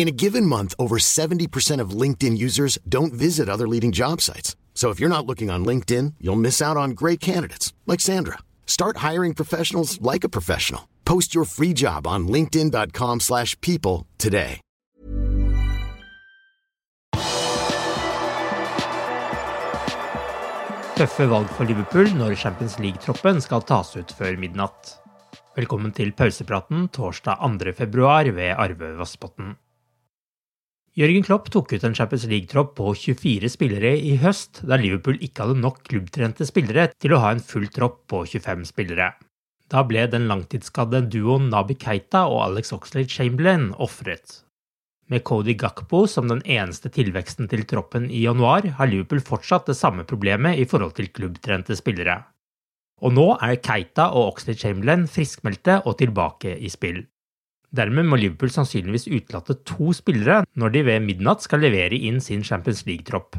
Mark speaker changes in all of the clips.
Speaker 1: In a given month, over 70% of LinkedIn users don't visit other leading job sites. So if you're not looking on LinkedIn, you'll miss out on great candidates like Sandra. Start hiring professionals like a professional. Post your free job on linkedin.com/people today.
Speaker 2: Tøffe valg for Liverpool når Champions League-troppen skal tas ut før midnatt. Velkommen til pausepraten torsdag 2. februar ved Arve Vassbotn. Jørgen Klopp tok ut en Champions League-tropp på 24 spillere i høst, da Liverpool ikke hadde nok klubbtrente spillere til å ha en full tropp på 25 spillere. Da ble den langtidsskadde duoen Nabi Keita og Alex Oxlade Chamberlain ofret. Med Cody Gakpo som den eneste tilveksten til troppen i januar, har Liverpool fortsatt det samme problemet i forhold til klubbtrente spillere. Og nå er Keita og Oxlade Chamberlain friskmeldte og tilbake i spill. Dermed må Liverpool sannsynligvis utelate to spillere når de ved midnatt skal levere inn sin Champions League-tropp.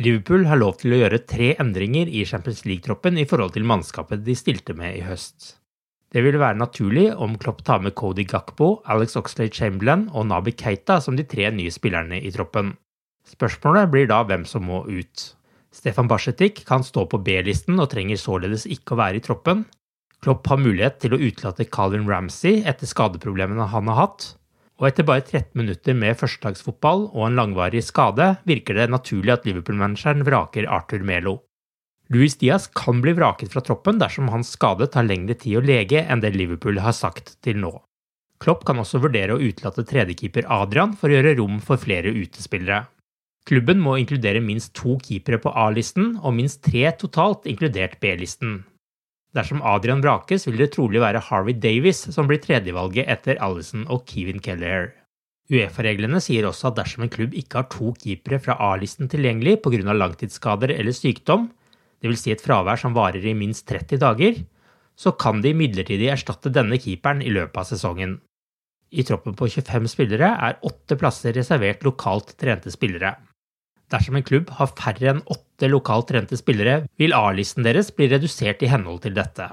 Speaker 2: Liverpool har lov til å gjøre tre endringer i Champions League-troppen i forhold til mannskapet de stilte med i høst. Det vil være naturlig om Klopp tar med Cody Gakpo, Alex Oxlade Chamberlain og Nabi Keita som de tre nye spillerne i troppen. Spørsmålet blir da hvem som må ut. Stefan Barsetik kan stå på B-listen og trenger således ikke å være i troppen. Klopp har mulighet til å utelate Calvin Ramsey etter skadeproblemene han har hatt. Og etter bare 13 minutter med førstedagsfotball og en langvarig skade virker det naturlig at Liverpool-manageren vraker Arthur Melo. Luis Diaz kan bli vraket fra troppen dersom hans skade tar lengre tid å lege enn det Liverpool har sagt til nå. Klopp kan også vurdere å utelate tredjekeeper Adrian for å gjøre rom for flere utespillere. Klubben må inkludere minst to keepere på A-listen og minst tre totalt, inkludert B-listen. Dersom Adrian vrakes, vil det trolig være Harvey Davis som blir tredjevalget etter Alison og Kevin Keller. Uefa-reglene sier også at dersom en klubb ikke har to keepere fra A-listen tilgjengelig pga. langtidsskader eller sykdom, dvs. Si et fravær som varer i minst 30 dager, så kan de midlertidig erstatte denne keeperen i løpet av sesongen. I troppen på 25 spillere er åtte plasser reservert lokalt trente spillere. Dersom en klubb har færre enn åtte lokalt trente spillere, vil A-listen deres bli redusert i henhold til dette.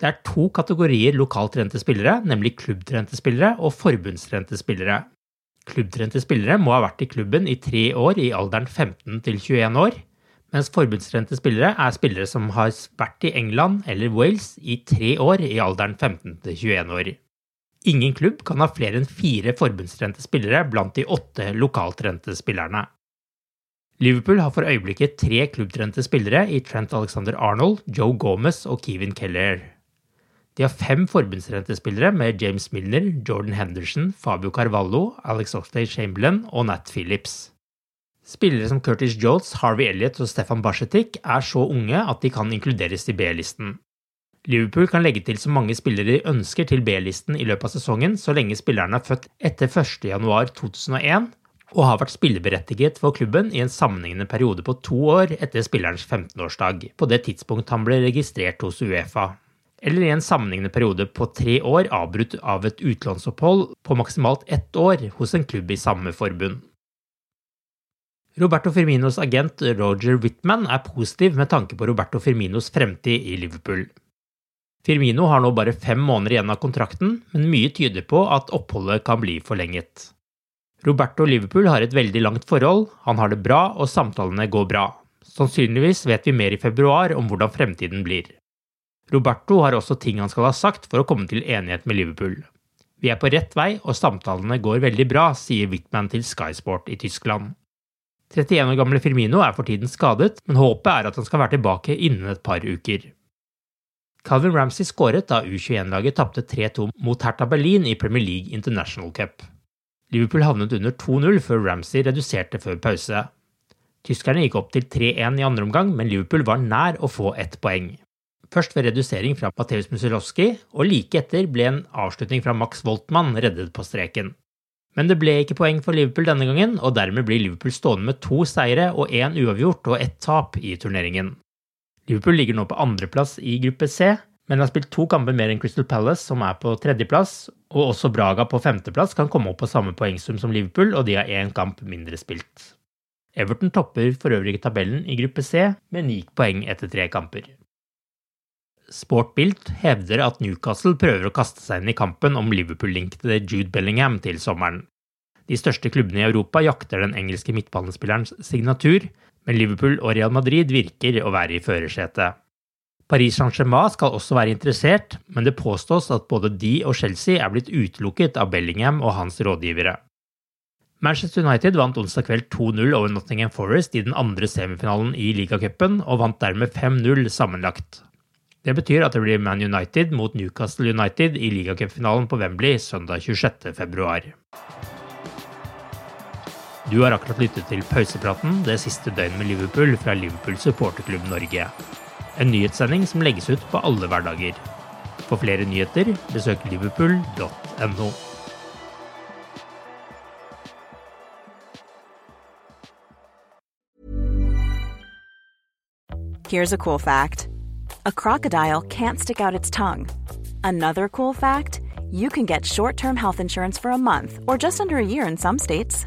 Speaker 2: Det er to kategorier lokalt trente spillere, nemlig klubbtrente spillere og forbundstrente spillere. Klubbtrente spillere må ha vært i klubben i tre år i alderen 15 til 21 år, mens forbundstrente spillere er spillere som har vært i England eller Wales i tre år i alderen 15 til 21 år. Ingen klubb kan ha flere enn fire forbundstrente spillere blant de åtte lokaltrente spillerne. Liverpool har for øyeblikket tre klubbtrente spillere i Trent Alexander Arnold, Joe Gomez og Kevin Keller. De har fem forbundstrente spillere med James Milner, Jordan Henderson, Fabio Carvalho, Alex Oxlade Chamberlain og Nat Phillips. Spillere som Curtis Jones, Harvey Elliot og Stefan Barsetic er så unge at de kan inkluderes i B-listen. Liverpool kan legge til så mange spillere de ønsker til B-listen i løpet av sesongen, så lenge spilleren er født etter 1.1.2001 og har vært spilleberettiget for klubben i en sammenhengende periode på to år etter spillerens 15-årsdag, på det tidspunkt han ble registrert hos Uefa, eller i en sammenhengende periode på tre år avbrutt av et utlånsopphold på maksimalt ett år hos en klubb i samme forbund. Roberto Firminos agent Roger Whitman er positiv med tanke på Roberto Firminos fremtid i Liverpool. Firmino har nå bare fem måneder igjen av kontrakten, men mye tyder på at oppholdet kan bli forlenget. Roberto Liverpool har et veldig langt forhold, han har det bra og samtalene går bra. Sannsynligvis vet vi mer i februar om hvordan fremtiden blir. Roberto har også ting han skal ha sagt for å komme til enighet med Liverpool. Vi er på rett vei og samtalene går veldig bra, sier Wickman til Sky Sport i Tyskland. 31 år gamle Firmino er for tiden skadet, men håpet er at han skal være tilbake innen et par uker. Calvin Ramsey skåret da U21-laget tapte 3-2 mot Hertha Berlin i Premier League International Cup. Liverpool havnet under 2-0 før Ramsey reduserte før pause. Tyskerne gikk opp til 3-1 i andre omgang, men Liverpool var nær å få ett poeng. Først ved redusering fra Mateus Musilowski, og like etter ble en avslutning fra Max Voltmann reddet på streken. Men det ble ikke poeng for Liverpool denne gangen, og dermed blir Liverpool stående med to seire og én uavgjort og ett tap i turneringen. Liverpool ligger nå på andreplass i gruppe C, men har spilt to kamper mer enn Crystal Palace, som er på tredjeplass, og også Braga på femteplass kan komme opp på samme poengsum som Liverpool, og de har én kamp mindre spilt. Everton topper for øvrig tabellen i gruppe C med ni poeng etter tre kamper. Sportbilt hevder at Newcastle prøver å kaste seg inn i kampen om Liverpool-linkede Jude Bellingham til sommeren. De største klubbene i Europa jakter den engelske midtbanespillerens signatur, men Liverpool og Real Madrid virker å være i førersetet. Paris Saint-Germain skal også være interessert, men det påstås at både de og Chelsea er blitt utelukket av Bellingham og hans rådgivere. Manchester United vant onsdag kveld 2-0 over Nottingham Forest i den andre semifinalen i ligacupen, og vant dermed 5-0 sammenlagt. Det betyr at det blir Man United mot Newcastle United i ligacupfinalen på Wembley søndag 26.2. Du har akkurat lyttet til pausepraten det siste døgnet med Liverpool fra Liverpool supporterklubb Norge. En nyhetssending som legges ut på alle hverdager. For flere nyheter, besøk liverpool.no.
Speaker 3: Here's a cool fact a crocodile can't stick out its tongue. Another cool fact you can get short term health insurance for a month or just under a year in some states.